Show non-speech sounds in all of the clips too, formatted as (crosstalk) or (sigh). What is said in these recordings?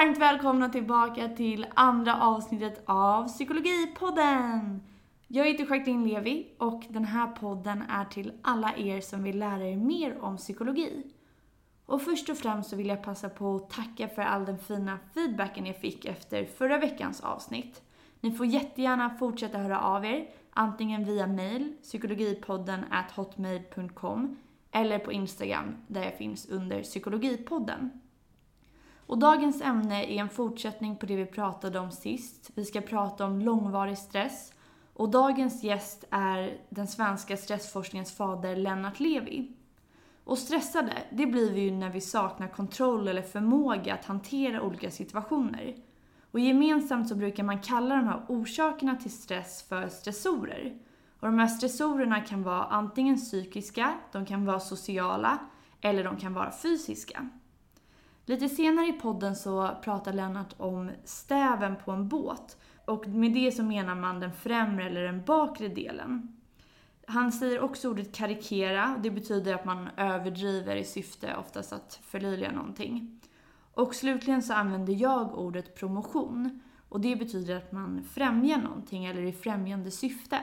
Varmt välkomna tillbaka till andra avsnittet av Psykologipodden! Jag heter Jacqueline Levi och den här podden är till alla er som vill lära er mer om psykologi. Och först och främst så vill jag passa på att tacka för all den fina feedbacken jag fick efter förra veckans avsnitt. Ni får jättegärna fortsätta höra av er, antingen via mail, psykologipodden hotmail.com eller på Instagram där jag finns under psykologipodden. Och dagens ämne är en fortsättning på det vi pratade om sist. Vi ska prata om långvarig stress. Och dagens gäst är den svenska stressforskningens fader Lennart Levi. Och stressade, det blir vi ju när vi saknar kontroll eller förmåga att hantera olika situationer. Och gemensamt så brukar man kalla de här orsakerna till stress för stressorer. Och de här stressorerna kan vara antingen psykiska, de kan vara sociala eller de kan vara fysiska. Lite senare i podden så pratar Lennart om stäven på en båt och med det så menar man den främre eller den bakre delen. Han säger också ordet karikera det betyder att man överdriver i syfte oftast att förlöjliga någonting. Och slutligen så använder jag ordet promotion och det betyder att man främjar någonting eller i främjande syfte.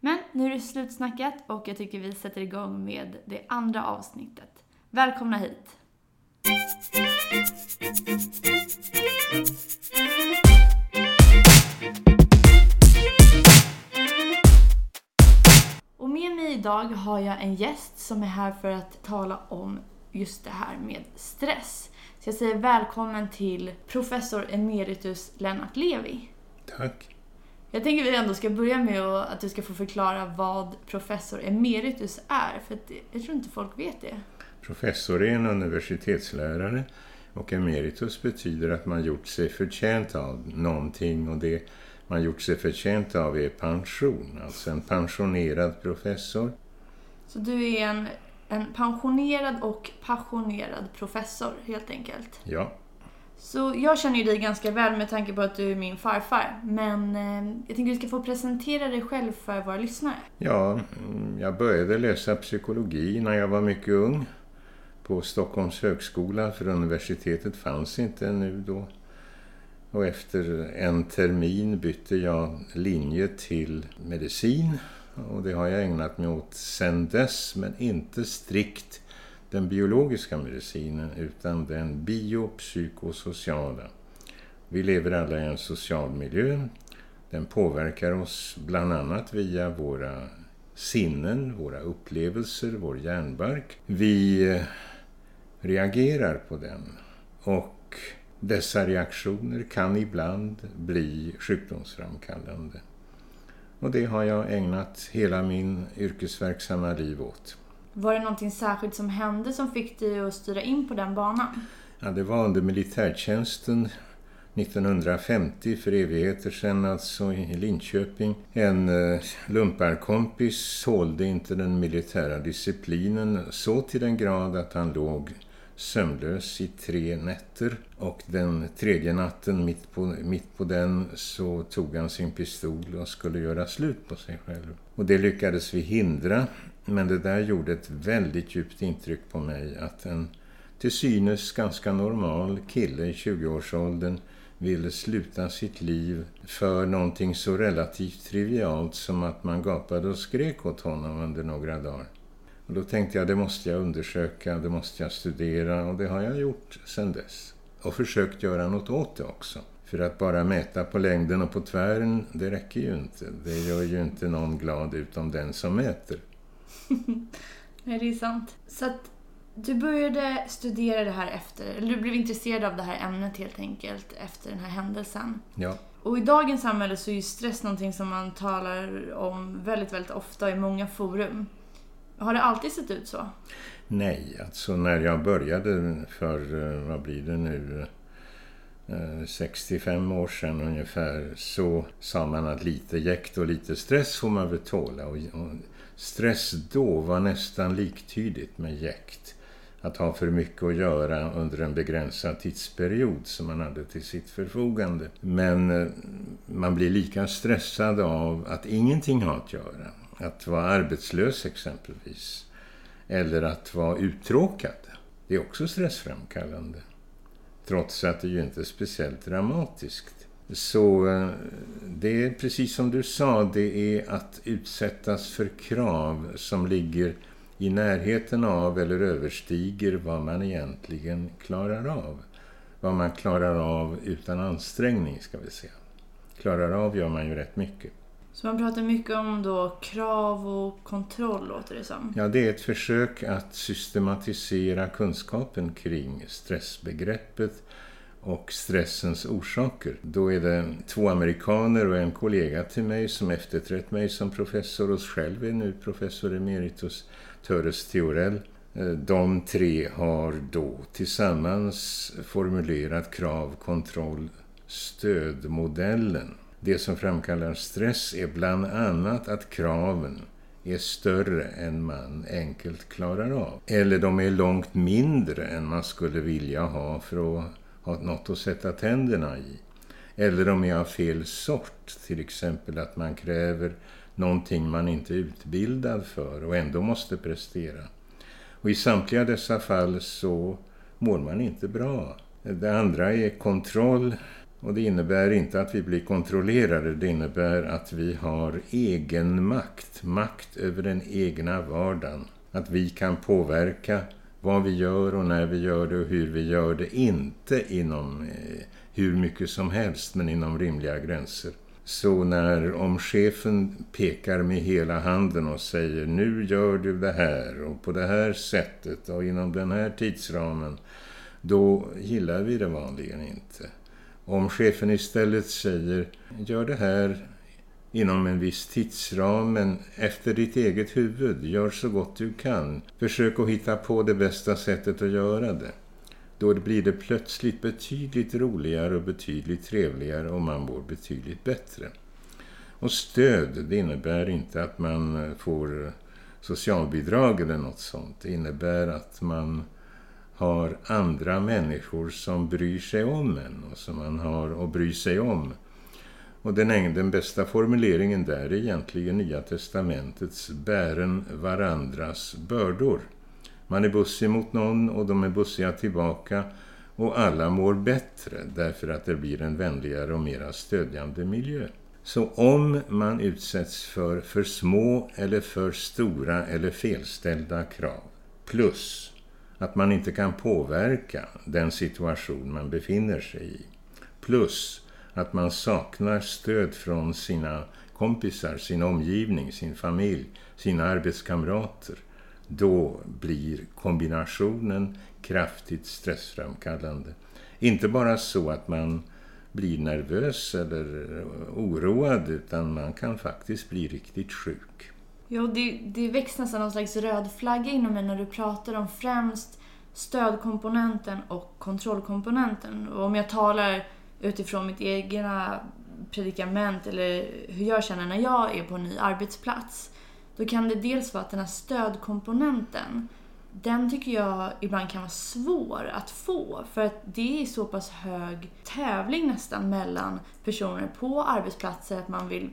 Men nu är det slutsnackat och jag tycker vi sätter igång med det andra avsnittet. Välkomna hit! Och med mig idag har jag en gäst som är här för att tala om just det här med stress. Så jag säger välkommen till professor emeritus Lennart Levi. Tack. Jag tänker vi ändå ska börja med att du ska få förklara vad professor emeritus är, för att jag tror inte folk vet det. Professor är en universitetslärare och emeritus betyder att man gjort sig förtjänt av någonting och det man gjort sig förtjänt av är pension, alltså en pensionerad professor. Så du är en, en pensionerad och passionerad professor helt enkelt? Ja. Så jag känner ju dig ganska väl med tanke på att du är min farfar. Men eh, jag tänkte att du ska få presentera dig själv för våra lyssnare. Ja, mm, jag började läsa psykologi när jag var mycket ung på Stockholms högskola för universitetet fanns inte ännu då. Och efter en termin bytte jag linje till medicin och det har jag ägnat mig åt sedan dess men inte strikt den biologiska medicinen utan den biopsykosociala. Vi lever alla i en social miljö. Den påverkar oss bland annat via våra sinnen, våra upplevelser, vår hjärnbark. Vi reagerar på den och dessa reaktioner kan ibland bli sjukdomsframkallande. Och det har jag ägnat hela min yrkesverksamma liv åt. Var det någonting särskilt som hände som fick dig att styra in på den banan? Ja, det var under militärtjänsten 1950, för evigheter sedan alltså i Linköping. En eh, lumparkompis sålde inte den militära disciplinen så till den grad att han låg sömnlös i tre nätter och den tredje natten mitt på, mitt på den så tog han sin pistol och skulle göra slut på sig själv. Och det lyckades vi hindra men det där gjorde ett väldigt djupt intryck på mig att en till synes ganska normal kille i 20-årsåldern ville sluta sitt liv för någonting så relativt trivialt som att man gapade och skrek åt honom under några dagar. Och då tänkte jag det måste jag undersöka, det måste jag studera och det har jag gjort sedan dess. Och försökt göra något åt det också. För att bara mäta på längden och på tvären, det räcker ju inte. Det gör ju inte någon glad utom den som mäter. Nej, (laughs) det är sant. Så att du började studera det här efter, eller du blev intresserad av det här ämnet helt enkelt efter den här händelsen. Ja. Och i dagens samhälle så är ju stress någonting som man talar om väldigt, väldigt ofta i många forum. Har det alltid sett ut så? Nej, alltså när jag började för, eh, vad blir det nu, eh, 65 år sedan ungefär så sa man att lite jäkt och lite stress får man väl tåla. Och stress då var nästan liktydigt med jäkt. Att ha för mycket att göra under en begränsad tidsperiod som man hade till sitt förfogande. Men eh, man blir lika stressad av att ingenting har att göra att vara arbetslös exempelvis. Eller att vara uttråkad. Det är också stressframkallande. trots att det ju inte är speciellt dramatiskt. Så eh, det är precis som du sa, det är att utsättas för krav som ligger i närheten av eller överstiger vad man egentligen klarar av. Vad man klarar av utan ansträngning ska vi säga. Klarar av gör man ju rätt mycket. Så man pratar mycket om då krav och kontroll låter det som? Ja, det är ett försök att systematisera kunskapen kring stressbegreppet och stressens orsaker. Då är det två amerikaner och en kollega till mig som efterträtt mig som professor och själv är nu professor emeritus, Töres Theorell. Eh, de tre har då tillsammans formulerat krav, kontroll, stödmodellen. Det som framkallar stress är bland annat att kraven är större än man enkelt klarar av. Eller de är långt mindre än man skulle vilja ha för att ha något att sätta tänderna i. Eller de är av fel sort, till exempel att man kräver någonting man inte är utbildad för och ändå måste prestera. Och i samtliga dessa fall så mår man inte bra. Det andra är kontroll och det innebär inte att vi blir kontrollerade, det innebär att vi har egen makt, makt över den egna vardagen. Att vi kan påverka vad vi gör och när vi gör det och hur vi gör det. Inte inom eh, hur mycket som helst, men inom rimliga gränser. Så när om chefen pekar med hela handen och säger nu gör du det här och på det här sättet och inom den här tidsramen, då gillar vi det vanligen inte. Om chefen istället säger gör det här inom en viss tidsram men efter ditt eget huvud, gör så gott du kan. Försök att hitta på det bästa sättet att göra det. Då blir det plötsligt betydligt roligare och betydligt trevligare och man mår betydligt bättre. Och stöd, det innebär inte att man får socialbidrag eller något sånt. Det innebär att man har andra människor som bryr sig om en och som man har att bry sig om. Och den, den bästa formuleringen där är egentligen Nya Testamentets bären varandras bördor. Man är bussig mot någon och de är bussiga tillbaka och alla mår bättre därför att det blir en vänligare och mera stödjande miljö. Så om man utsätts för för små eller för stora eller felställda krav plus att man inte kan påverka den situation man befinner sig i. Plus att man saknar stöd från sina kompisar, sin omgivning, sin familj, sina arbetskamrater. Då blir kombinationen kraftigt stressframkallande. Inte bara så att man blir nervös eller oroad utan man kan faktiskt bli riktigt sjuk. Ja, det, det väcks nästan någon slags röd flagga inom mig när du pratar om främst stödkomponenten och kontrollkomponenten. Och om jag talar utifrån mitt egna predikament eller hur jag känner när jag är på en ny arbetsplats. Då kan det dels vara att den här stödkomponenten, den tycker jag ibland kan vara svår att få. För att det är så pass hög tävling nästan mellan personer på arbetsplatser att man vill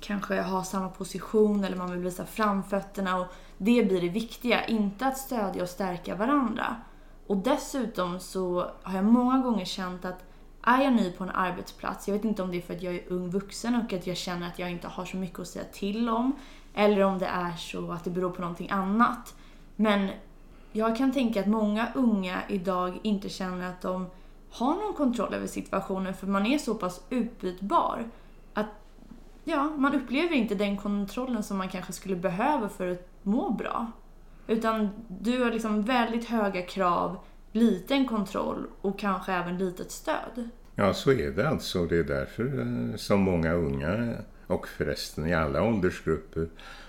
kanske ha samma position eller man vill visa framfötterna och det blir det viktiga, inte att stödja och stärka varandra. Och dessutom så har jag många gånger känt att är jag ny på en arbetsplats, jag vet inte om det är för att jag är ung vuxen och att jag känner att jag inte har så mycket att säga till om, eller om det är så att det beror på någonting annat. Men jag kan tänka att många unga idag inte känner att de har någon kontroll över situationen för man är så pass utbytbar ja, man upplever inte den kontrollen som man kanske skulle behöva för att må bra. Utan du har liksom väldigt höga krav, liten kontroll och kanske även litet stöd. Ja, så är det alltså. Det är därför eh, som många unga och förresten i alla åldersgrupper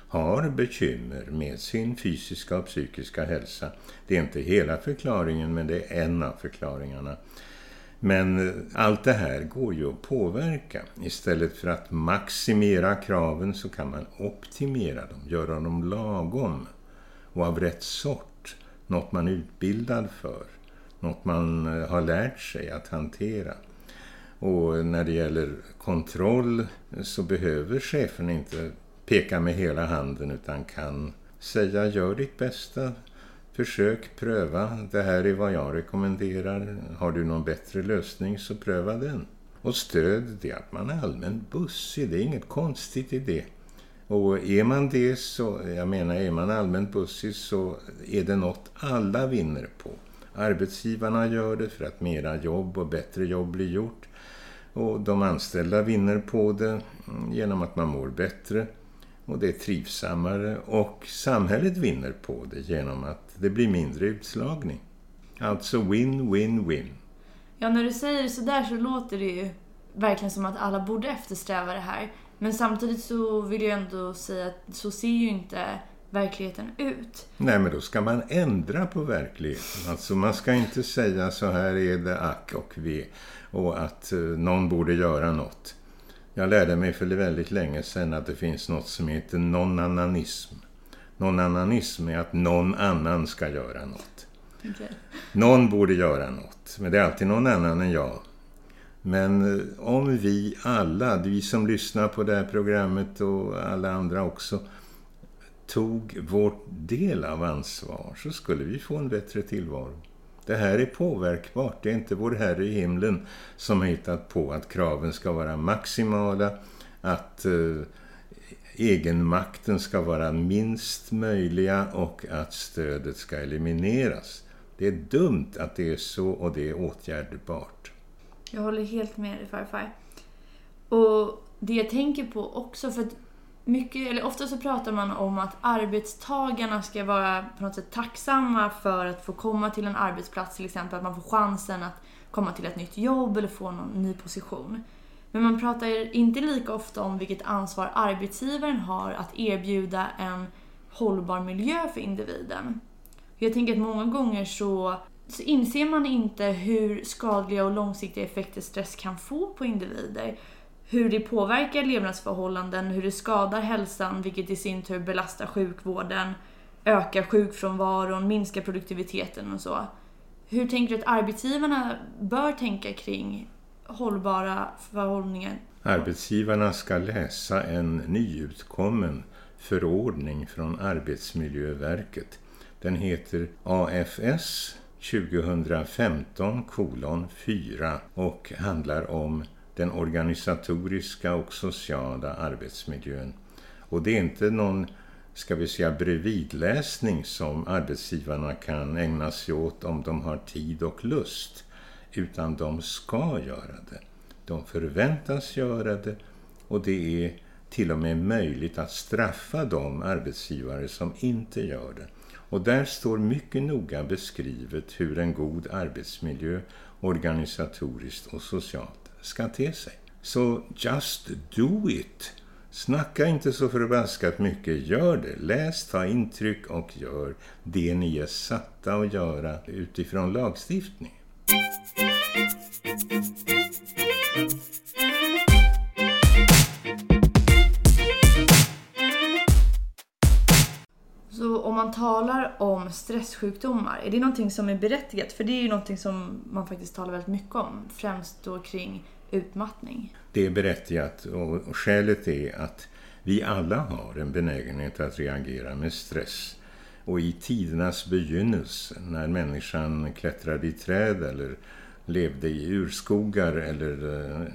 har bekymmer med sin fysiska och psykiska hälsa. Det är inte hela förklaringen men det är en av förklaringarna. Men eh, allt det här går ju att påverka. Istället för att maximera kraven så kan man optimera dem, göra dem lagom och av rätt sort. Något man är utbildad för, något man eh, har lärt sig att hantera. Och när det gäller kontroll så behöver chefen inte peka med hela handen utan kan säga gör ditt bästa, Försök, pröva. Det här är vad jag rekommenderar. Har du någon bättre lösning så pröva den. Och stöd, det är att man är allmänt bussig. Det är inget konstigt i det. Och är man det så, jag menar är man allmänt bussig så är det något alla vinner på. Arbetsgivarna gör det för att mera jobb och bättre jobb blir gjort. Och de anställda vinner på det genom att man mår bättre och det är trivsammare. Och samhället vinner på det genom att det blir mindre utslagning. Alltså win, win, win. Ja, när du säger det sådär så låter det ju verkligen som att alla borde eftersträva det här. Men samtidigt så vill jag ändå säga att så ser ju inte verkligheten ut. Nej, men då ska man ändra på verkligheten. Alltså man ska inte säga så här är det ack och ve och att eh, någon borde göra något. Jag lärde mig för väldigt länge sedan att det finns något som heter non-annanism. Non-annanism är att någon annan ska göra något. Okay. Någon borde göra något, men det är alltid någon annan än jag. Men eh, om vi alla, vi som lyssnar på det här programmet och alla andra också, tog vår del av ansvar så skulle vi få en bättre tillvaro. Det här är påverkbart. Det är inte vår Herre i himlen som har hittat på att kraven ska vara maximala, att eh, egenmakten ska vara minst möjliga och att stödet ska elimineras. Det är dumt att det är så och det är åtgärdbart. Jag håller helt med dig farfar. Och det jag tänker på också, för att mycket, eller ofta så pratar man om att arbetstagarna ska vara på något sätt tacksamma för att få komma till en arbetsplats till exempel, att man får chansen att komma till ett nytt jobb eller få någon ny position. Men man pratar inte lika ofta om vilket ansvar arbetsgivaren har att erbjuda en hållbar miljö för individen. Jag tänker att många gånger så, så inser man inte hur skadliga och långsiktiga effekter stress kan få på individer hur det påverkar levnadsförhållanden, hur det skadar hälsan, vilket i sin tur belastar sjukvården, ökar sjukfrånvaron, minskar produktiviteten och så. Hur tänker du att arbetsgivarna bör tänka kring hållbara förhållningar? Arbetsgivarna ska läsa en nyutkommen förordning från Arbetsmiljöverket. Den heter AFS 2015 kolon 4 och handlar om den organisatoriska och sociala arbetsmiljön. Och det är inte någon, ska vi säga, bredvidläsning som arbetsgivarna kan ägna sig åt om de har tid och lust. Utan de ska göra det. De förväntas göra det och det är till och med möjligt att straffa de arbetsgivare som inte gör det. Och där står mycket noga beskrivet hur en god arbetsmiljö organisatoriskt och socialt ska te sig. Så just do it! Snacka inte så förbaskat mycket, gör det. Läs, ta intryck och gör det ni är satta att göra utifrån lagstiftning. Så om man talar om stresssjukdomar, är det någonting som är berättigat? För det är ju någonting som man faktiskt talar väldigt mycket om, främst då kring utmattning. Det är berättigat och skälet är att vi alla har en benägenhet att reagera med stress. Och i tidernas begynnelse, när människan klättrade i träd eller levde i urskogar eller eh,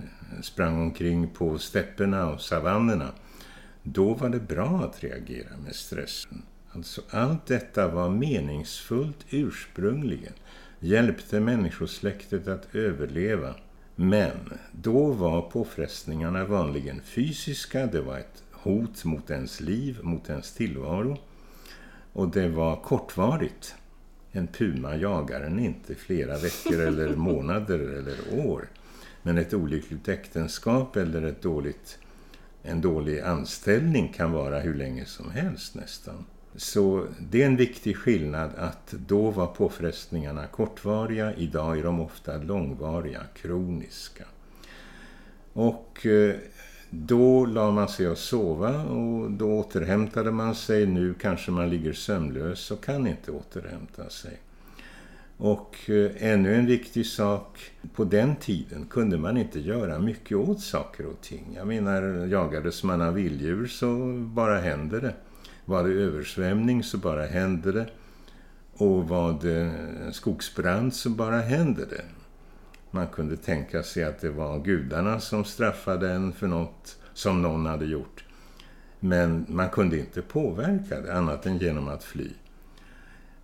sprang omkring på stäpperna och savannerna, då var det bra att reagera med stressen. Alltså allt detta var meningsfullt ursprungligen, hjälpte människosläktet att överleva men då var påfrestningarna vanligen fysiska, det var ett hot mot ens liv, mot ens tillvaro. Och det var kortvarigt. En puma jagar en inte flera veckor eller (laughs) månader eller år. Men ett olyckligt äktenskap eller ett dåligt, en dålig anställning kan vara hur länge som helst nästan. Så det är en viktig skillnad att då var påfrestningarna kortvariga, idag är de ofta långvariga, kroniska. Och eh, då la man sig att sova och då återhämtade man sig. Nu kanske man ligger sömnlös och kan inte återhämta sig. Och eh, ännu en viktig sak, på den tiden kunde man inte göra mycket åt saker och ting. Jag menar, jagades man av vilddjur så bara händer det. Var det översvämning så bara hände det. Och var det skogsbrand så bara hände det. Man kunde tänka sig att det var gudarna som straffade en för något som någon hade gjort. Men man kunde inte påverka det annat än genom att fly.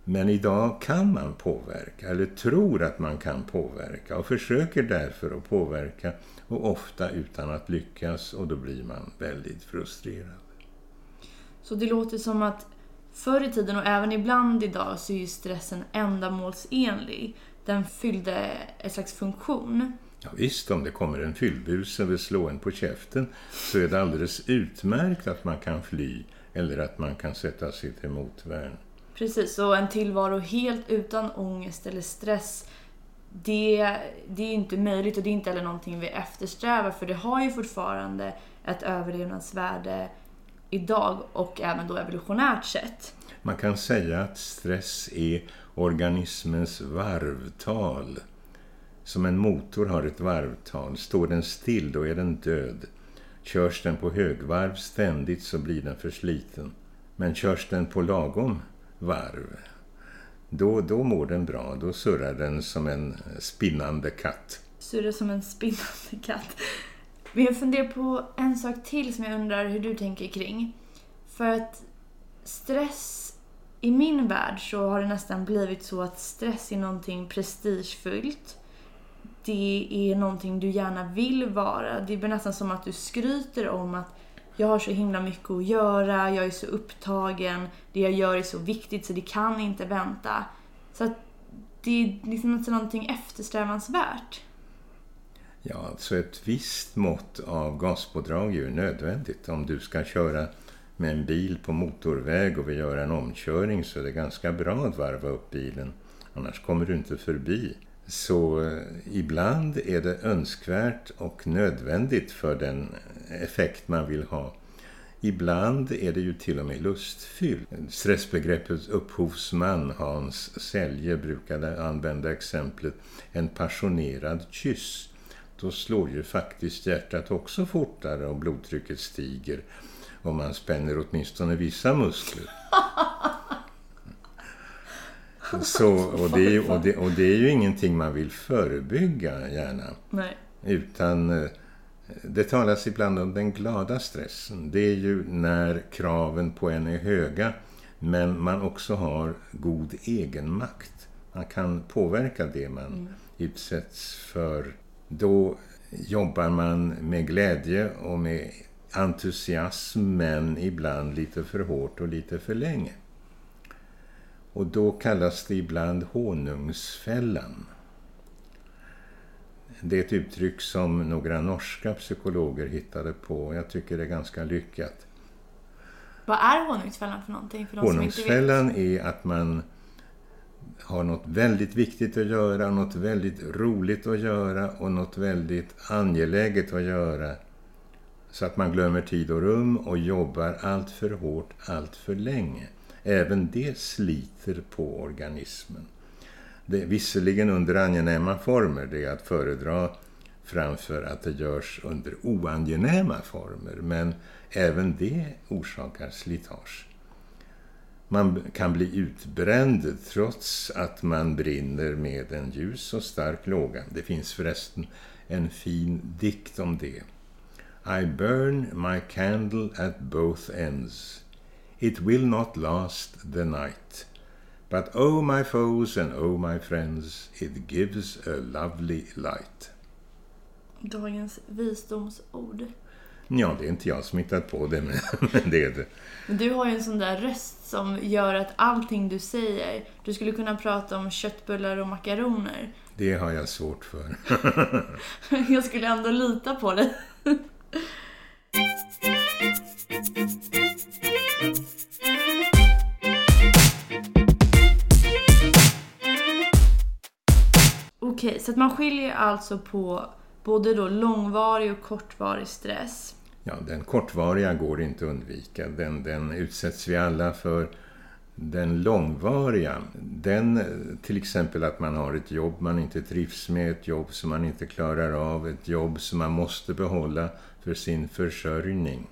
Men idag kan man påverka, eller tror att man kan påverka och försöker därför att påverka och ofta utan att lyckas och då blir man väldigt frustrerad. Så det låter som att förr i tiden och även ibland idag så är ju stressen ändamålsenlig. Den fyllde en slags funktion. Ja, visst, om det kommer en fyllbus vill slå en på käften så är det alldeles utmärkt att man kan fly eller att man kan sätta sig till motvärn. Precis, och en tillvaro helt utan ångest eller stress det, det är inte möjligt och det är inte heller någonting vi eftersträvar för det har ju fortfarande ett överlevnadsvärde idag och även då evolutionärt sett. Man kan säga att stress är organismens varvtal. Som en motor har ett varvtal. Står den still då är den död. Körs den på högvarv ständigt så blir den försliten. Men körs den på lagom varv då, då mår den bra. Då surrar den som en spinnande katt. Surrar som en spinnande katt. Men jag funderar på en sak till som jag undrar hur du tänker kring. För att stress, i min värld så har det nästan blivit så att stress är någonting prestigefyllt. Det är någonting du gärna vill vara. Det blir nästan som att du skryter om att jag har så himla mycket att göra, jag är så upptagen, det jag gör är så viktigt så det kan inte vänta. Så att det är liksom någonting eftersträvansvärt. Ja, alltså ett visst mått av gaspådrag är ju nödvändigt. Om du ska köra med en bil på motorväg och vill göra en omkörning så är det ganska bra att varva upp bilen. Annars kommer du inte förbi. Så eh, ibland är det önskvärt och nödvändigt för den effekt man vill ha. Ibland är det ju till och med lustfyllt. Stressbegreppets upphovsman Hans Selje brukade använda exemplet en passionerad kyss. Då slår ju faktiskt hjärtat också fortare och blodtrycket stiger om man spänner åtminstone vissa muskler. (laughs) Så, och, det, och, det, och det är ju ingenting man vill förebygga gärna. Nej. Utan eh, det talas ibland om den glada stressen. Det är ju när kraven på en är höga men man också har god egenmakt. Man kan påverka det man mm. utsätts för. Då jobbar man med glädje och med entusiasm men ibland lite för hårt och lite för länge. Och då kallas det ibland honungsfällan. Det är ett uttryck som några norska psykologer hittade på. Jag tycker det är ganska lyckat. Vad är honungsfällan för någonting? För honungsfällan är att man har något väldigt viktigt att göra, något väldigt roligt att göra och något väldigt angeläget att göra. Så att man glömmer tid och rum och jobbar allt för hårt, allt för länge. Även det sliter på organismen. Det, visserligen under angenäma former, det är att föredra framför att det görs under oangenäma former. Men även det orsakar slitage. Man kan bli utbränd trots att man brinner med en ljus och stark låga. Det finns förresten en fin dikt om det. I burn my candle at both ends. It will not last the night. But oh my foes and oh my friends, it gives a lovely light. Dagens visdomsord. Ja, det är inte jag som hittat på det, men (laughs) det är det. Du har ju en sån där röst som gör att allting du säger, du skulle kunna prata om köttbullar och makaroner. Det har jag svårt för. (laughs) jag skulle ändå lita på dig. (laughs) Okej, så att man skiljer alltså på både då långvarig och kortvarig stress. Ja, den kortvariga går inte att undvika. Den, den utsätts vi alla för. Den långvariga, den till exempel att man har ett jobb man inte trivs med, ett jobb som man inte klarar av, ett jobb som man måste behålla för sin försörjning.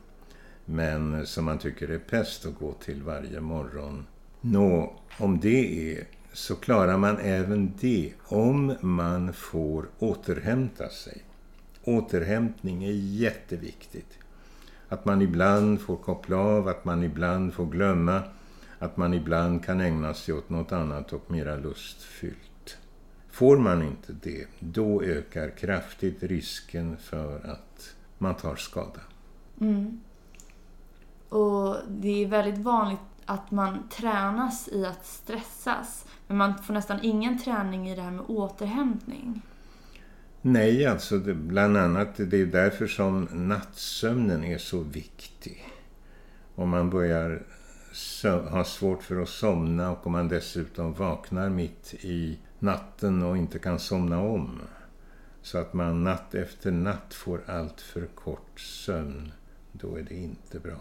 Men som man tycker är pest att gå till varje morgon. Nå, om det är så klarar man även det om man får återhämta sig. Återhämtning är jätteviktigt. Att man ibland får koppla av, att man ibland får glömma, att man ibland kan ägna sig åt något annat och mera lustfyllt. Får man inte det, då ökar kraftigt risken för att man tar skada. Mm. Och det är väldigt vanligt att man tränas i att stressas. Men man får nästan ingen träning i det här med återhämtning. Nej, alltså det, bland annat det är därför som nattsömnen är så viktig. Om man börjar ha svårt för att somna och om man dessutom vaknar mitt i natten och inte kan somna om. Så att man natt efter natt får allt för kort sömn. Då är det inte bra.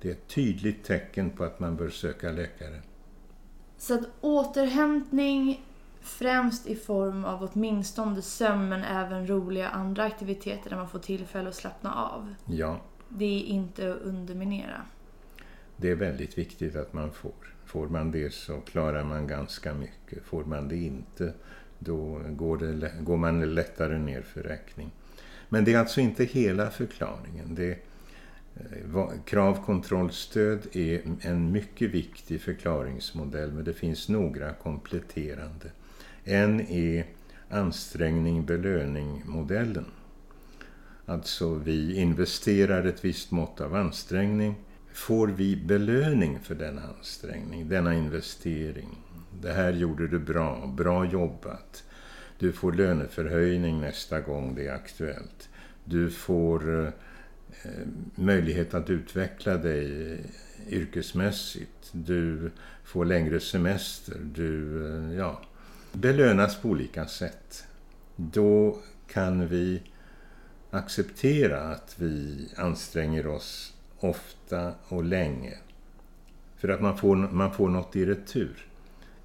Det är ett tydligt tecken på att man bör söka läkare. Så att återhämtning främst i form av åtminstone sömn men även roliga andra aktiviteter där man får tillfälle att slappna av. Ja. Det är inte att underminera. Det är väldigt viktigt att man får. Får man det så klarar man ganska mycket. Får man det inte då går, det, går man lättare ner för räkning. Men det är alltså inte hela förklaringen. Det, Eh, kravkontrollstöd är en mycket viktig förklaringsmodell men det finns några kompletterande. En är ansträngning-belöning-modellen. Alltså vi investerar ett visst mått av ansträngning. Får vi belöning för denna ansträngning, denna investering? Det här gjorde du bra, bra jobbat. Du får löneförhöjning nästa gång det är aktuellt. Du får eh, möjlighet att utveckla dig yrkesmässigt. Du får längre semester. Du eh, ja, belönas på olika sätt. Då kan vi acceptera att vi anstränger oss ofta och länge. För att man får, man får något i retur.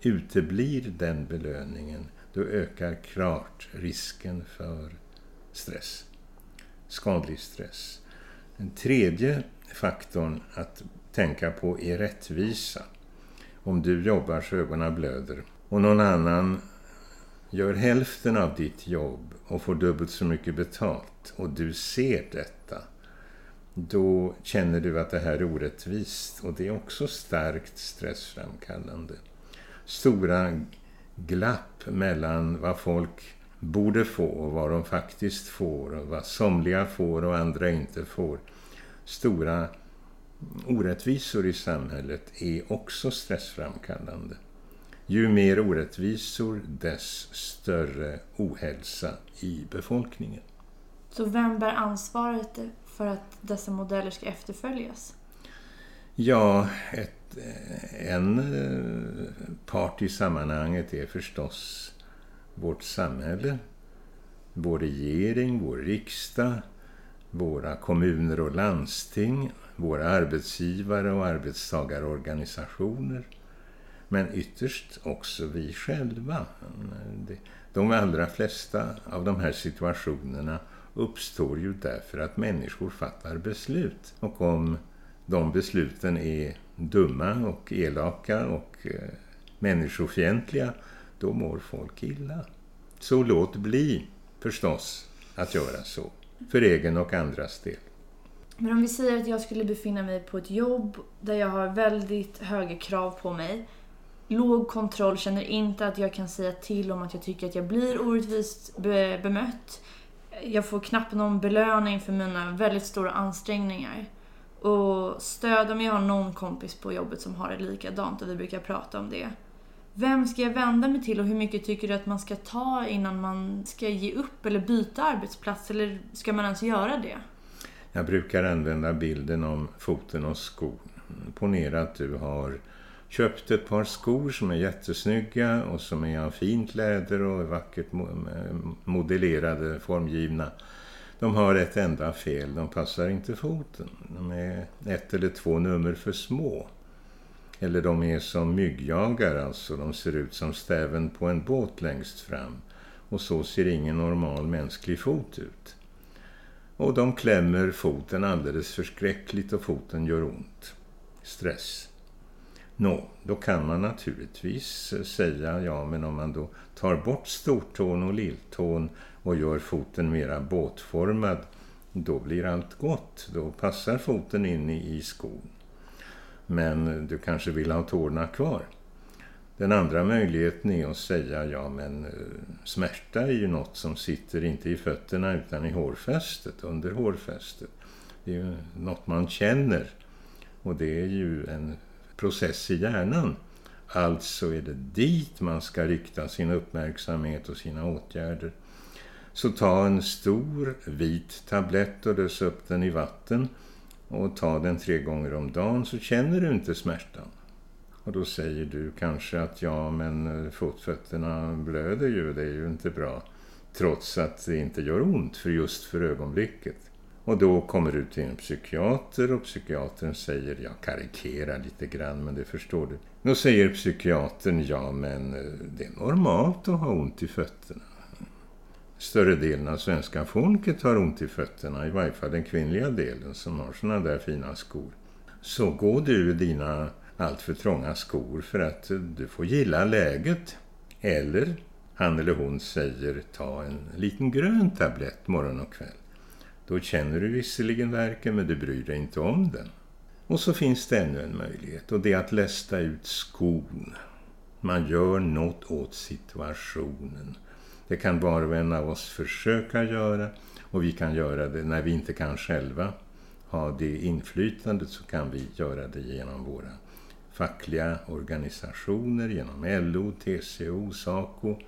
Uteblir den belöningen, då ökar klart risken för stress. Skadlig stress. Den tredje faktorn att tänka på är rättvisa. Om du jobbar så ögonen blöder och någon annan gör hälften av ditt jobb och får dubbelt så mycket betalt och du ser detta då känner du att det här är orättvist och det är också starkt stressframkallande. Stora glapp mellan vad folk borde få och vad de faktiskt får och vad somliga får och andra inte får. Stora orättvisor i samhället är också stressframkallande. Ju mer orättvisor, dess större ohälsa i befolkningen. Så vem bär ansvaret för att dessa modeller ska efterföljas? Ja, ett, en eh, part i sammanhanget är förstås vårt samhälle, vår regering, vår riksdag, våra kommuner och landsting, våra arbetsgivare och arbetstagarorganisationer. Men ytterst också vi själva. Eh, de allra flesta av de här situationerna uppstår ju därför att människor fattar beslut. Och om de besluten är dumma och elaka och eh, människofientliga då mår folk illa. Så låt bli förstås att göra så, för egen och andras del. Men om vi säger att jag skulle befinna mig på ett jobb där jag har väldigt höga krav på mig, låg kontroll, känner inte att jag kan säga till om att jag tycker att jag blir orättvist be bemött. Jag får knappt någon belöning för mina väldigt stora ansträngningar. Och stöd om jag har någon kompis på jobbet som har det likadant och vi brukar prata om det. Vem ska jag vända mig till och hur mycket tycker du att man ska ta innan man ska ge upp eller byta arbetsplats eller ska man ens göra det? Jag brukar använda bilden om foten och skon. Ponera att du har köpt ett par skor som är jättesnygga och som är av fint läder och vackert eh, modellerade, formgivna. De har ett enda fel, de passar inte foten. De är ett eller två nummer för små. Eller de är som myggjagare, alltså de ser ut som stäven på en båt längst fram. Och så ser ingen normal mänsklig fot ut. Och de klämmer foten alldeles förskräckligt och foten gör ont. Stress. Nå, då kan man naturligtvis eh, säga, ja men om man då tar bort stortån och lilltån och gör foten mera båtformad, då blir allt gott. Då passar foten in i, i skon. Men du kanske vill ha tårna kvar. Den andra möjligheten är att säga, ja men eh, smärta är ju något som sitter inte i fötterna utan i hårfästet, under hårfästet. Det är ju något man känner och det är ju en process i hjärnan. Alltså är det dit man ska rikta sin uppmärksamhet och sina åtgärder. Så ta en stor vit tablett och lös upp den i vatten och ta den tre gånger om dagen så känner du inte smärtan. Och då säger du kanske att ja men eh, fotfötterna blöder ju, det är ju inte bra. Trots att det inte gör ont för just för ögonblicket. Och då kommer du till en psykiater och psykiatern säger, jag karikerar lite grann men det förstår du. Då säger psykiatern, ja men eh, det är normalt att ha ont i fötterna. Större delen av svenska folket har ont i fötterna, i varje fall den kvinnliga delen som har såna där fina skor. Så gå du i dina alltför trånga skor för att du får gilla läget. Eller han eller hon säger, ta en liten grön tablett morgon och kväll. Då känner du visserligen verken men du bryr dig inte om den. Och så finns det ännu en möjlighet och det är att lästa ut skon. Man gör något åt situationen. Det kan var och en av oss försöka göra och vi kan göra det när vi inte kan själva ha det inflytandet så kan vi göra det genom våra fackliga organisationer, genom LO, TCO, SACO,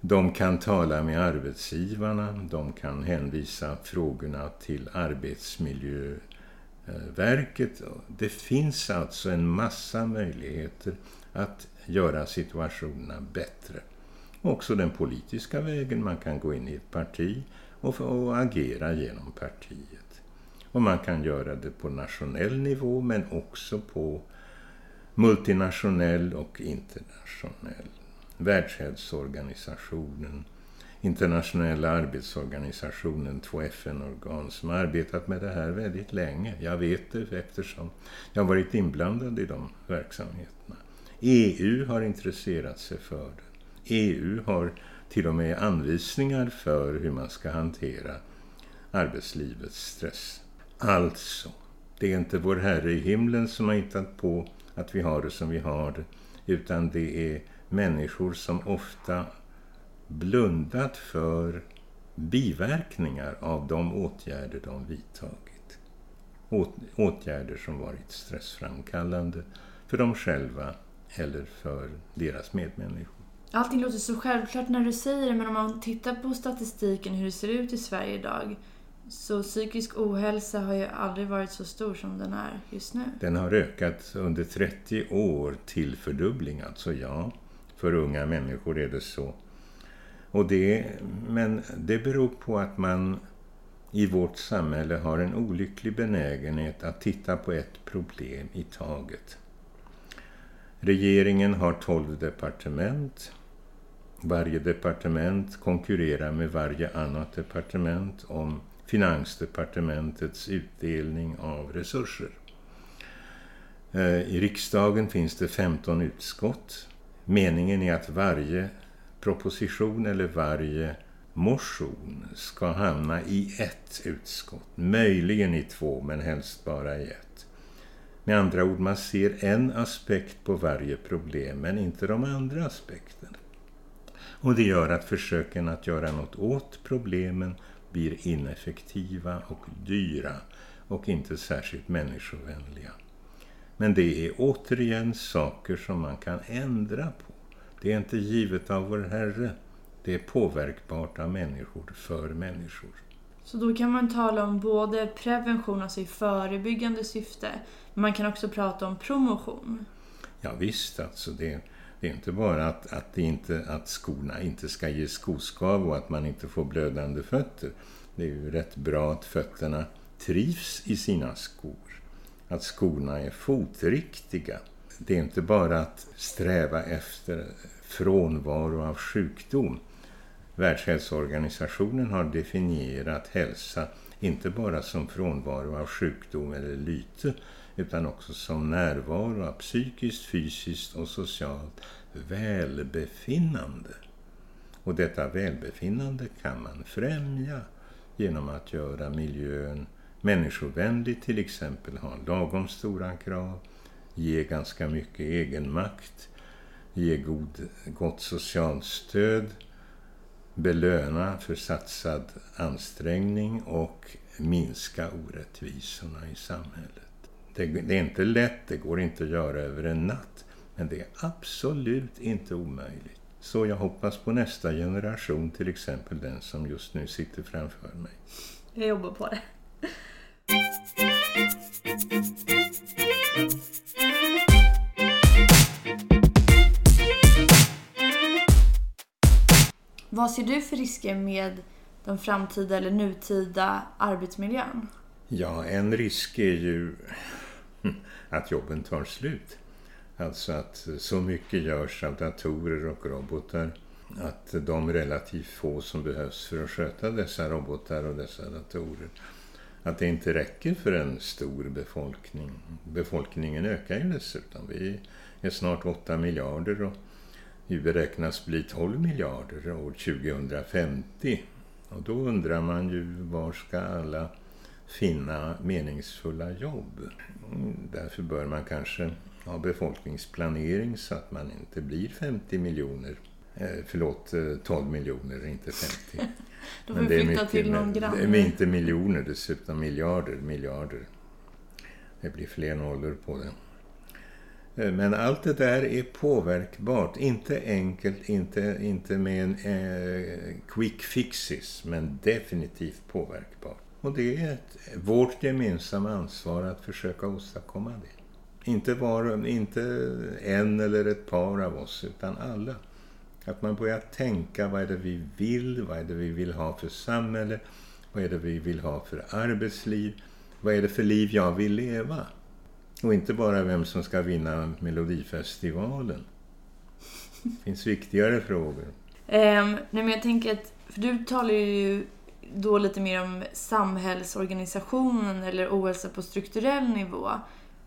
de kan tala med arbetsgivarna, de kan hänvisa frågorna till Arbetsmiljöverket. Det finns alltså en massa möjligheter att göra situationerna bättre. Också den politiska vägen, man kan gå in i ett parti och, och agera genom partiet. Och man kan göra det på nationell nivå men också på multinationell och internationell Världshälsoorganisationen, Internationella arbetsorganisationen, två FN-organ som har arbetat med det här väldigt länge. Jag vet det eftersom jag har varit inblandad i de verksamheterna. EU har intresserat sig för det. EU har till och med anvisningar för hur man ska hantera arbetslivets stress. Alltså, det är inte vår Herre i himlen som har hittat på att vi har det som vi har det, utan det är människor som ofta blundat för biverkningar av de åtgärder de vidtagit. Åtgärder som varit stressframkallande för dem själva eller för deras medmänniskor. Allting låter så självklart när du säger det, men om man tittar på statistiken hur det ser ut i Sverige idag så psykisk ohälsa har ju aldrig varit så stor som den är just nu. Den har ökat under 30 år till fördubbling, alltså ja. För unga människor är det så. Och det, men det beror på att man i vårt samhälle har en olycklig benägenhet att titta på ett problem i taget. Regeringen har 12 departement. Varje departement konkurrerar med varje annat departement om finansdepartementets utdelning av resurser. Eh, I riksdagen finns det 15 utskott. Meningen är att varje proposition eller varje motion ska hamna i ett utskott. Möjligen i två, men helst bara i ett. Med andra ord, man ser en aspekt på varje problem, men inte de andra aspekterna. Och det gör att försöken att göra något åt problemen blir ineffektiva och dyra och inte särskilt människovänliga. Men det är återigen saker som man kan ändra på. Det är inte givet av vår Herre. Det är påverkbart av människor för människor. Så då kan man tala om både prevention, alltså i förebyggande syfte, men man kan också prata om promotion. Ja visst, alltså det, det är inte bara att, att, det inte, att skorna inte ska ge skoskav och att man inte får blödande fötter. Det är ju rätt bra att fötterna trivs i sina skor att skorna är fotriktiga. Det är inte bara att sträva efter frånvaro av sjukdom. Världshälsoorganisationen har definierat hälsa inte bara som frånvaro av sjukdom eller lyte utan också som närvaro av psykiskt, fysiskt och socialt välbefinnande. Och detta välbefinnande kan man främja genom att göra miljön människovänlig, till exempel ha lagom stora krav, ge ganska mycket egenmakt, ge god, gott socialt stöd, belöna för satsad ansträngning och minska orättvisorna i samhället. Det, det, är inte lätt, det går inte att göra över en natt, men det är absolut inte omöjligt. Så jag hoppas på nästa generation, till exempel den som just nu sitter framför mig. Jag jobbar på det. Vad ser du för risker med den framtida eller nutida arbetsmiljön? Ja, en risk är ju (laughs) att jobben tar slut. Alltså att så mycket görs av datorer och robotar att de relativt få som behövs för att sköta dessa robotar och dessa datorer att det inte räcker för en stor befolkning. Befolkningen ökar ju dessutom. Vi är snart 8 miljarder och vi beräknas bli 12 miljarder år 2050. Och då undrar man ju var ska alla finna meningsfulla jobb? Därför bör man kanske ha befolkningsplanering så att man inte blir 50 miljoner. Eh, förlåt, eh, 12 miljoner, inte 50. Då får vi flytta till någon granne. Det är inte miljoner dessutom, miljarder, miljarder. Det blir fler nollor på det. Eh, men allt det där är påverkbart. Inte enkelt, inte, inte med en eh, quick fixes, men definitivt påverkbart. Och det är ett, vårt gemensamma ansvar att försöka åstadkomma det. Inte, var, inte en eller ett par av oss, utan alla. Att man börjar tänka vad är det vi vill, vad är det vi vill ha för samhälle, vad är det vi vill ha för arbetsliv, vad är det för liv jag vill leva. Och inte bara vem som ska vinna Melodifestivalen. Det finns viktigare frågor. Um, nej men jag tänker att, för du talar ju då lite mer om samhällsorganisationen eller ohälsa på strukturell nivå.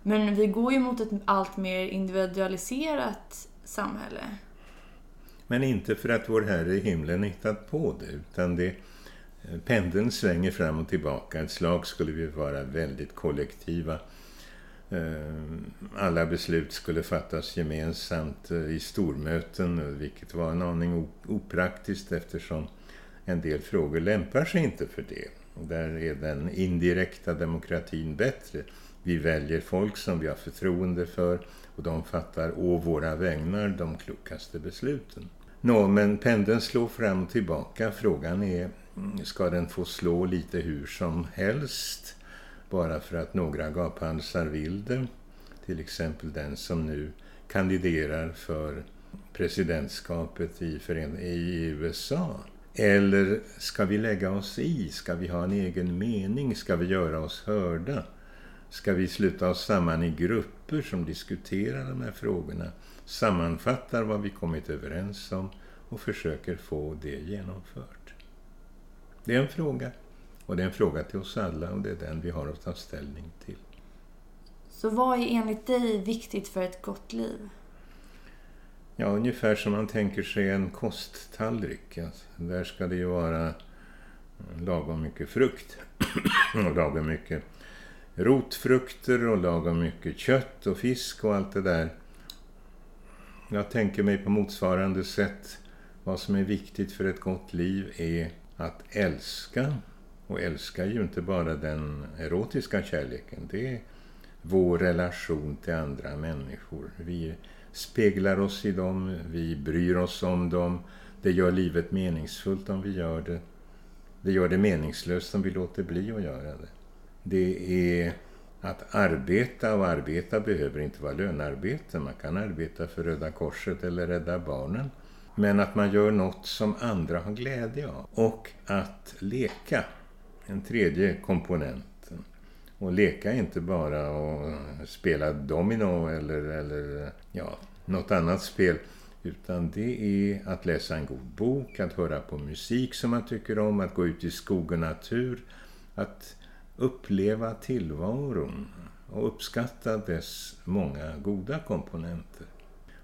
Men vi går ju mot ett allt mer individualiserat samhälle. Men inte för att vår Herre i himlen hittat på det, utan det eh, pendeln svänger fram och tillbaka. Ett slag skulle vi vara väldigt kollektiva eh, alla beslut skulle fattas gemensamt eh, i stormöten, vilket var en aning opraktiskt eftersom en del frågor lämpar sig inte för det. Och där är den indirekta demokratin bättre. Vi väljer folk som vi har förtroende för och de fattar å våra vägnar de klokaste besluten. Nå, men pendeln slår fram och tillbaka. Frågan är, mm, ska den få slå lite hur som helst? bara för att några gaphalsar vill det. Till exempel den som nu kandiderar för presidentskapet i, i USA. Eller ska vi lägga oss i? Ska vi ha en egen mening? Ska vi göra oss hörda? Ska vi sluta oss samman i grupper som diskuterar de här frågorna, sammanfattar vad vi kommit överens om och försöker få det genomfört? Det är en fråga. Och det är en fråga till oss alla och det är den vi har att ta ställning till. Så vad är enligt dig viktigt för ett gott liv? Ja, ungefär som man tänker sig en kosttallrik. Alltså, där ska det ju vara lagom mycket frukt (clears throat) och lagom mycket rotfrukter och lagom mycket kött och fisk och allt det där. Jag tänker mig på motsvarande sätt vad som är viktigt för ett gott liv är att älska och älska är ju inte bara den erotiska kärleken. Det är vår relation till andra människor. Vi speglar oss i dem, vi bryr oss om dem. Det gör livet meningsfullt om vi gör det. Det gör det meningslöst om vi låter bli att göra det. Det är att arbeta och arbeta behöver inte vara lönarbete. Man kan arbeta för Röda Korset eller Rädda Barnen. Men att man gör något som andra har glädje av. Och att leka en tredje komponent. Och leka inte bara och spela domino eller, eller ja, något annat spel. Utan det är att läsa en god bok, att höra på musik som man tycker om, att gå ut i skog och natur. Att uppleva tillvaron. och uppskatta dess många goda komponenter.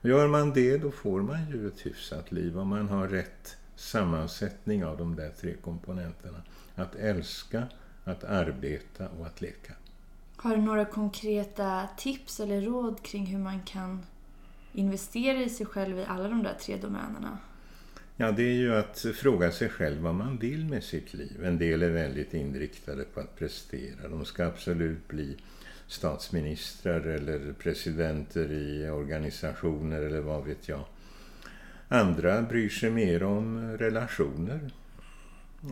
Gör man det då får man ju ett hyfsat liv om man har rätt sammansättning av de där tre komponenterna. Att älska, att arbeta och att leka. Har du några konkreta tips eller råd kring hur man kan investera i sig själv i alla de där tre domänerna? Ja, det är ju att fråga sig själv vad man vill med sitt liv. En del är väldigt inriktade på att prestera. De ska absolut bli statsministrar eller presidenter i organisationer eller vad vet jag. Andra bryr sig mer om relationer.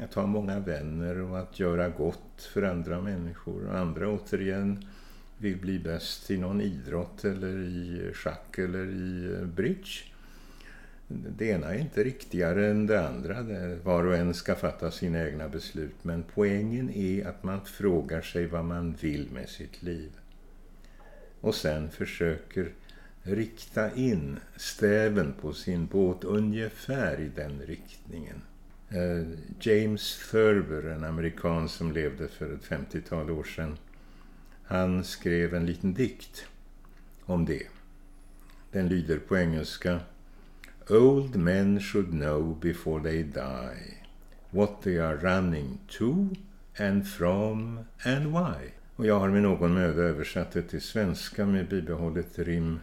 Att ha många vänner och att göra gott för andra människor. Andra återigen vill bli bäst i någon idrott eller i schack eller i bridge. Det ena är inte riktigare än det andra. Var och en ska fatta sina egna beslut. Men poängen är att man frågar sig vad man vill med sitt liv. Och sen försöker rikta in stäven på sin båt ungefär i den riktningen. Eh, James Thurber, en amerikan som levde för ett 50-tal år sedan, han skrev en liten dikt om det. Den lyder på engelska Old men should know before they die what they are running to and from and why. Och jag har med någon möda översatt det till svenska med bibehållet rim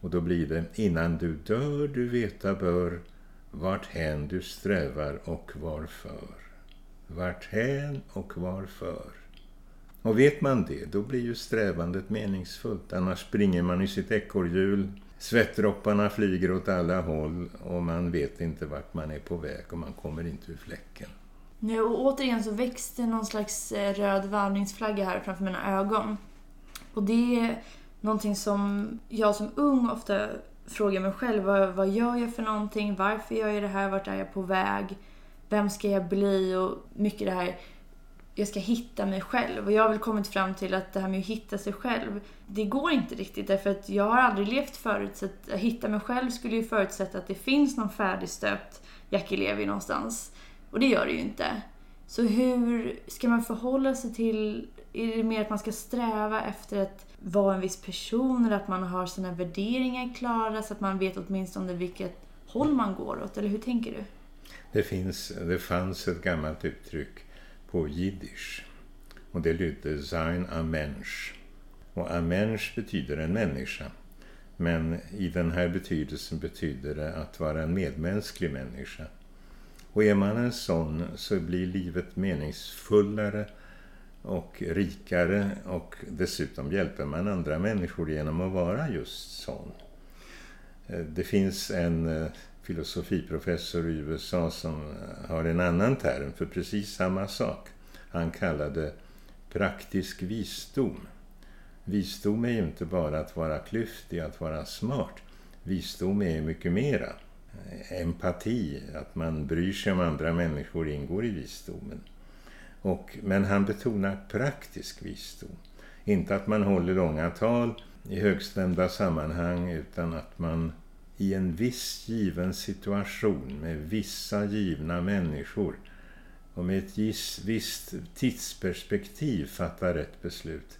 och då blir det innan du dör du veta bör vart hän du strävar och varför. Vart hän och varför. Och vet man det, då blir ju strävandet meningsfullt. Annars springer man i sitt ekorrhjul, svettdropparna flyger åt alla håll och man vet inte vart man är på väg och man kommer inte ur fläcken. Nu, och återigen så växte någon slags eh, röd varningsflagga här framför mina ögon. Och det är någonting som jag som ung ofta frågar mig själv. Vad, vad gör jag för någonting? Varför gör jag det här? Vart är jag på väg? Vem ska jag bli? Och mycket det här jag ska hitta mig själv. Och jag har väl kommit fram till att det här med att hitta sig själv, det går inte riktigt därför att jag har aldrig levt förut. Så att hitta mig själv skulle ju förutsätta att det finns någon färdigstöpt Jackie Levi någonstans. Och det gör det ju inte. Så hur ska man förhålla sig till, är det mer att man ska sträva efter att vara en viss person eller att man har sina värderingar klara så att man vet åtminstone vilket håll man går åt? Eller hur tänker du? Det, finns, det fanns ett gammalt uttryck på jiddisch och det lydde sein a mensch. Och a mensch betyder en människa. Men i den här betydelsen betyder det att vara en medmänsklig människa. Och är man en sån så blir livet meningsfullare och rikare och dessutom hjälper man andra människor genom att vara just sån. Eh, det finns en eh, filosofiprofessor i USA som eh, har en annan term för precis samma sak. Han kallade praktisk visdom. Visdom är ju inte bara att vara klyftig, att vara smart. Visdom är mycket mera. Eh, empati, att man bryr sig om andra människor ingår i visdomen. Och, men han betonar praktisk visdom. Inte att man håller långa tal i högstämda sammanhang utan att man i en viss given situation med vissa givna människor och med ett visst tidsperspektiv fatta rätt beslut.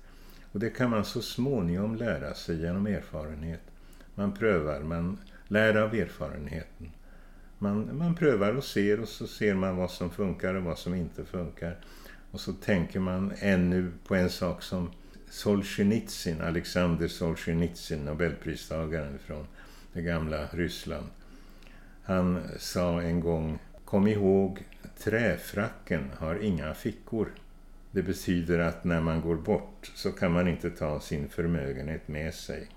Och det kan man så småningom lära sig genom erfarenhet. Man prövar, man lär av erfarenheten. Man, man prövar och ser och så ser man vad som funkar och vad som inte funkar. Och så tänker man ännu på en sak som Solzhenitsyn, Alexander Solzhenitsyn, Nobelpristagaren från det gamla Ryssland. Han sa en gång, kom ihåg, träfracken har inga fickor. Det betyder att när man går bort så kan man inte ta sin förmögenhet med sig.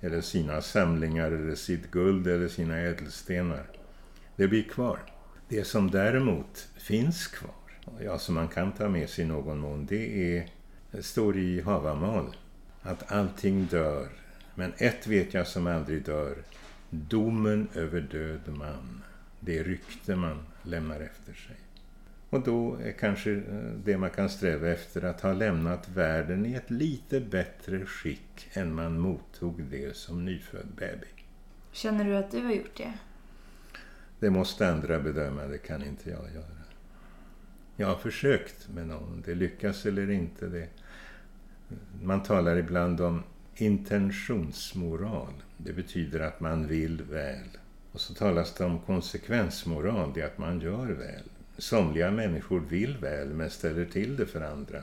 Eller sina samlingar, eller sitt guld, eller sina ädelstenar. Det blir kvar. Det som däremot finns kvar, ja, som man kan ta med sig i någon mån, det är, det står i Havamal, att allting dör men ett vet jag som aldrig dör. Domen över död man. Det rykte man lämnar efter sig. Och då är kanske eh, det man kan sträva efter att ha lämnat världen i ett lite bättre skick än man mottog det som nyfödd baby. Känner du att du har gjort det? Det måste andra bedöma, det kan inte jag göra. Jag har försökt, men om det lyckas eller inte, det, Man talar ibland om intentionsmoral. Det betyder att man vill väl. Och så talas det om konsekvensmoral, det är att man gör väl. Somliga människor vill väl men ställer till det för andra.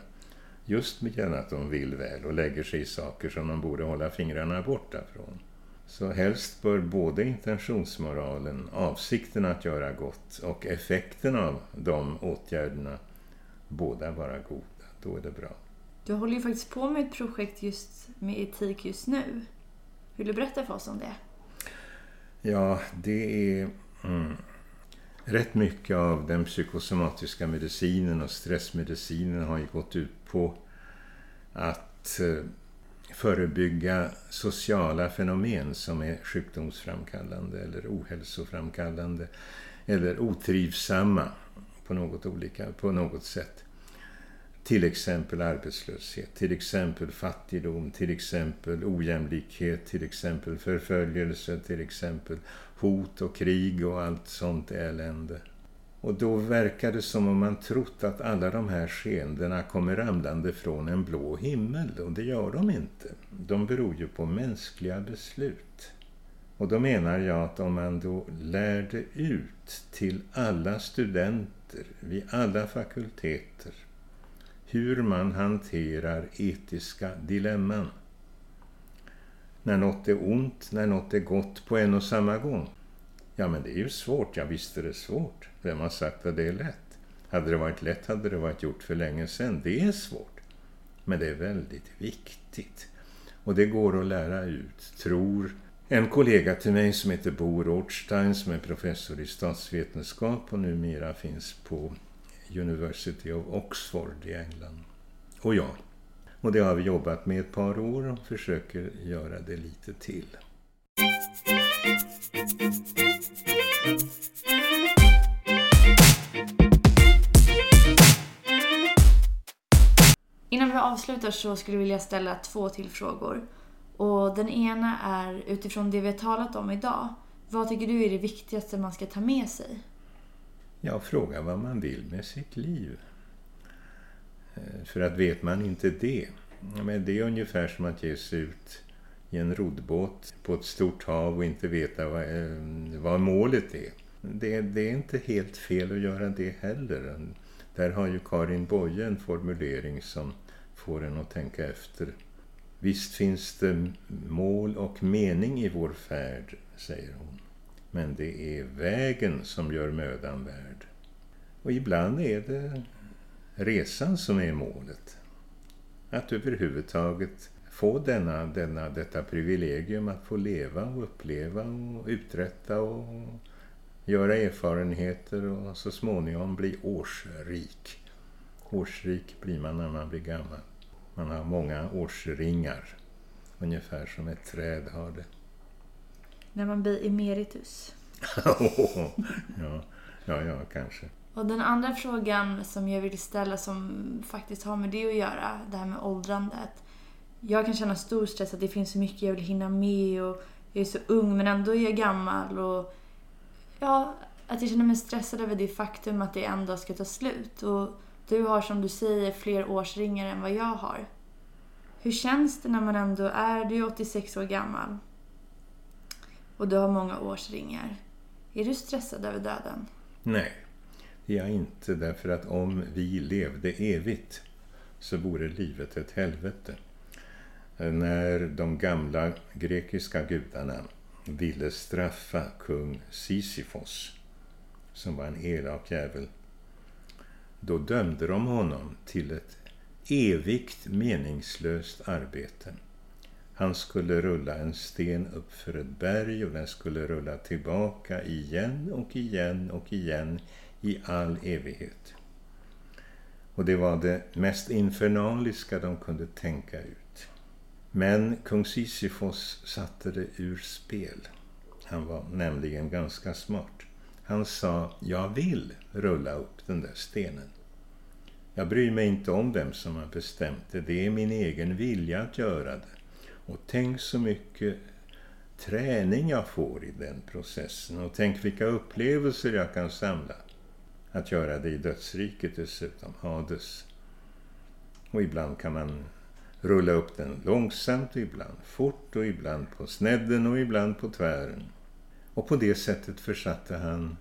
Just med att de vill väl och lägger sig i saker som de borde hålla fingrarna borta från. Så helst bör både intentionsmoralen, avsikten att göra gott och effekten av de åtgärderna båda vara goda. Då är det bra. Du håller ju faktiskt på med ett projekt just med etik just nu. Vill du berätta för oss om det? Ja, det är mm, rätt mycket av den psykosomatiska medicinen och stressmedicinen har ju gått ut på att eh, förebygga sociala fenomen som är sjukdomsframkallande eller ohälsoframkallande eller otrivsamma på något, olika, på något sätt. Till exempel arbetslöshet, till exempel fattigdom, till exempel ojämlikhet, till exempel förföljelse, till exempel hot och krig och allt sånt elände. Och då verkar det som om man trott att alla de här skeendena kommer ramlande från en blå himmel och det gör de inte. De beror ju på mänskliga beslut. Och då menar jag att om man då lärde ut till alla studenter vid alla fakulteter hur man hanterar etiska dilemman. När något är ont, när något är gott på en och samma gång. Ja, men det är ju svårt. Ja, visst är det svårt. Vem har sagt att det är lätt? Hade det varit lätt hade det varit gjort för länge sedan. Det är svårt. Men det är väldigt viktigt. Och det går att lära ut, tror en kollega till mig som heter Bo Rothstein som är professor i statsvetenskap och numera finns på University of Oxford i England. Och jag. Och det har vi jobbat med ett par år och försöker göra det lite till. Innan vi avslutar så skulle jag vilja ställa två till frågor. Och den ena är utifrån det vi har talat om idag. Vad tycker du är det viktigaste man ska ta med sig? Ja, fråga vad man vill med sitt liv. Eh, för att vet man inte det, men det är ungefär som att ge sig ut i en roddbåt på ett stort hav och inte veta vad, eh, vad målet är. Det, det, är inte helt fel att göra det heller. Där har ju Karin Boye en formulering som får en att tänka efter. Visst finns det mål och mening i vår färd, säger hon. Men det är vägen som gör mödan värd. Och ibland är det resan som är målet. Att överhuvudtaget få denna, denna, detta privilegium att få leva och uppleva och uträtta och göra erfarenheter och så småningom bli årsrik. Årsrik blir man när man blir gammal. Man har många årsringar, ungefär som ett träd har det. När man blir emeritus. (laughs) ja, ja, ja, kanske. Och den andra frågan som jag vill ställa som faktiskt har med det att göra, det här med åldrandet. Jag kan känna stor stress att det finns så mycket jag vill hinna med och jag är så ung men ändå är jag gammal och ja, att jag känner mig stressad över det faktum att det en dag ska ta slut. Och du har som du säger fler årsringar än vad jag har. Hur känns det när man ändå är, du är 86 år gammal och du har många årsringar. Är du stressad över döden? Nej, det är jag inte därför att om vi levde evigt så vore livet ett helvete. När de gamla grekiska gudarna ville straffa kung Sisyfos som var en elak jävel då dömde de honom till ett evigt meningslöst arbete. Han skulle rulla en sten upp för ett berg och den skulle rulla tillbaka igen och igen och igen i all evighet. Och det var det mest infernaliska de kunde tänka ut. Men kung Sisyfos satte det ur spel. Han var nämligen ganska smart. Han sa, jag vill rulla upp den där stenen. Jag bryr mig inte om vem som har bestämt det. Det är min egen vilja att göra det. Och tänk så mycket träning jag får i den processen. Och tänk vilka upplevelser jag kan samla. Att göra det i dödsriket dessutom, Hades. Och ibland kan man rulla upp den långsamt och ibland fort och ibland på snedden och ibland på tvären. Och på det sättet försatte han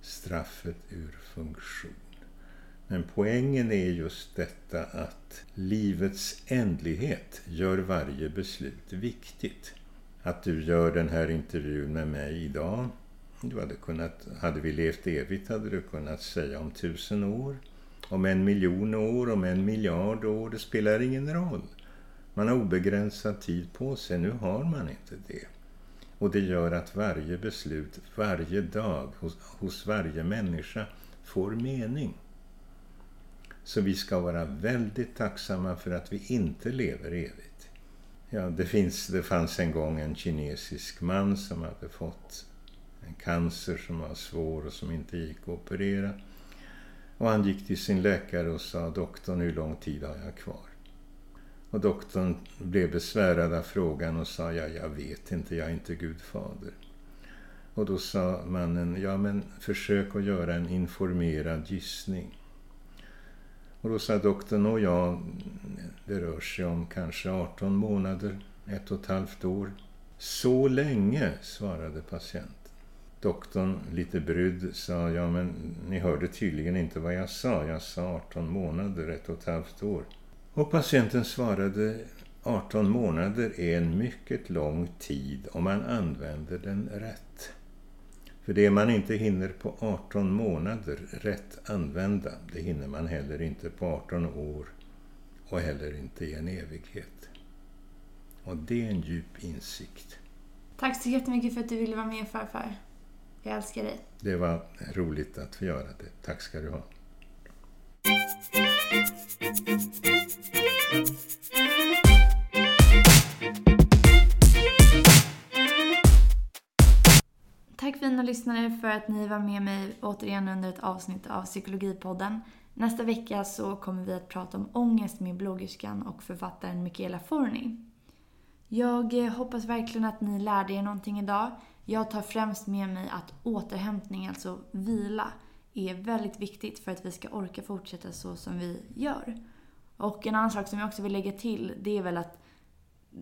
straffet ur funktion. Men poängen är just detta att livets ändlighet gör varje beslut viktigt. Att du gör den här intervjun med mig idag, du hade, kunnat, hade vi levt evigt hade du kunnat säga om tusen år, om en miljon år, om en miljard år, det spelar ingen roll. Man har obegränsad tid på sig, nu har man inte det. Och det gör att varje beslut, varje dag, hos, hos varje människa får mening. Så vi ska vara väldigt tacksamma för att vi inte lever evigt. Ja, det, finns, det fanns en gång en kinesisk man som hade fått en cancer som var svår och som inte gick att operera. Och han gick till sin läkare och sa, doktorn hur lång tid har jag kvar? Och doktorn blev besvärad av frågan och sa, ja, jag vet inte, jag är inte Gud fader. Och då sa mannen, ja men försök att göra en informerad gissning. Och då sa doktorn, och ja, det rör sig om kanske 18 månader, ett och ett halvt år. Så länge, svarade patienten. Doktorn, lite brydd, sa, ja men ni hörde tydligen inte vad jag sa. Jag sa 18 månader, ett och ett halvt år. Och patienten svarade, 18 månader är en mycket lång tid om man använder den rätt. För det man inte hinner på 18 månader rätt använda, det hinner man heller inte på 18 år och heller inte i en evighet. Och det är en djup insikt. Tack så jättemycket för att du ville vara med farfar. Jag älskar dig. Det var roligt att få göra det. Tack ska du ha. Tack fina lyssnare för att ni var med mig återigen under ett avsnitt av Psykologipodden. Nästa vecka så kommer vi att prata om ångest med bloggerskan och författaren Michaela Forni. Jag hoppas verkligen att ni lärde er någonting idag. Jag tar främst med mig att återhämtning, alltså vila, är väldigt viktigt för att vi ska orka fortsätta så som vi gör. Och en annan sak som jag också vill lägga till, det är väl att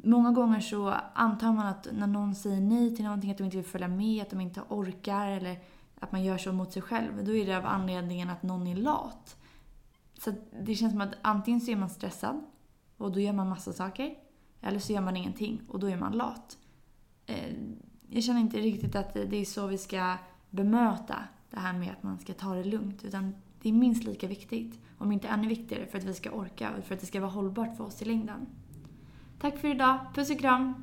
många gånger så antar man att när någon säger nej till någonting, att de inte vill följa med, att de inte orkar eller att man gör så mot sig själv, då är det av anledningen att någon är lat. Så det känns som att antingen så är man stressad och då gör man massa saker, eller så gör man ingenting och då är man lat. Eh, jag känner inte riktigt att det är så vi ska bemöta det här med att man ska ta det lugnt, utan det är minst lika viktigt, om inte ännu viktigare, för att vi ska orka och för att det ska vara hållbart för oss i längden. Tack för idag. Puss och kram.